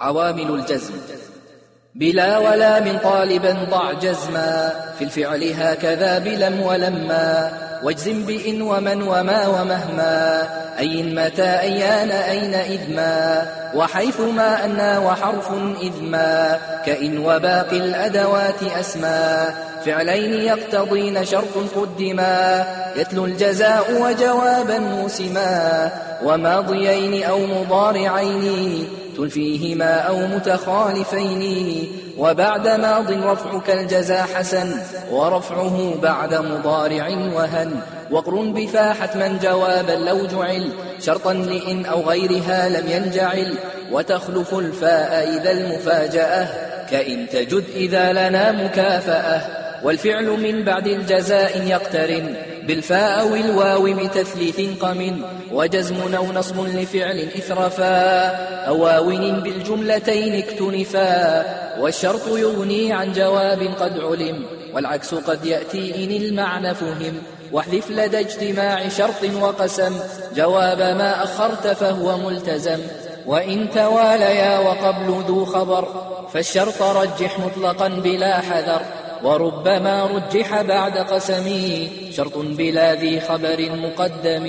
عوامل الجزم. بلا ولا من طالبا ضع جزما. في الفعل هكذا بلم ولما واجزم بإن ومن وما ومهما. أي متى أيان أين إذ ما وحيث ما أنا وحرف إذ ما كإن وباقي الأدوات أسما. فعلين يقتضين شرط قدما؟ يتلو الجزاء وجوابا موسما. وماضيين أو مضارعين؟ تلفيهما أو متخالفين؟ وبعد ماض رفعك الجزاء حسن ورفعه بعد مضارع وهن. وقرن بفا حتما جوابا لو جعل. شرطا لإن أو غيرها لم ينجعل. وتخلف الفاء إذا المفاجأة. كإن تجد إذا لنا مكافأة والفعل من بعد الجزاء يقترن. بالفاء أو الواو بتثليث قم وجزم أو نصب لفعل إثرفا. أو واون بالجملتين اكتنفا. والشرط يغني عن جواب قد علم. والعكس قد يأتي إن المعنى فهم. واحذف لدى اجتماع شرط وقسم. جواب ما أخرت فهو ملتزم. وإن تواليا وقبل ذو خبر. فالشرط رجح مطلقا بلا حذر. وربما رجح بعد قسمي. شرط بلا ذي خبر مقدم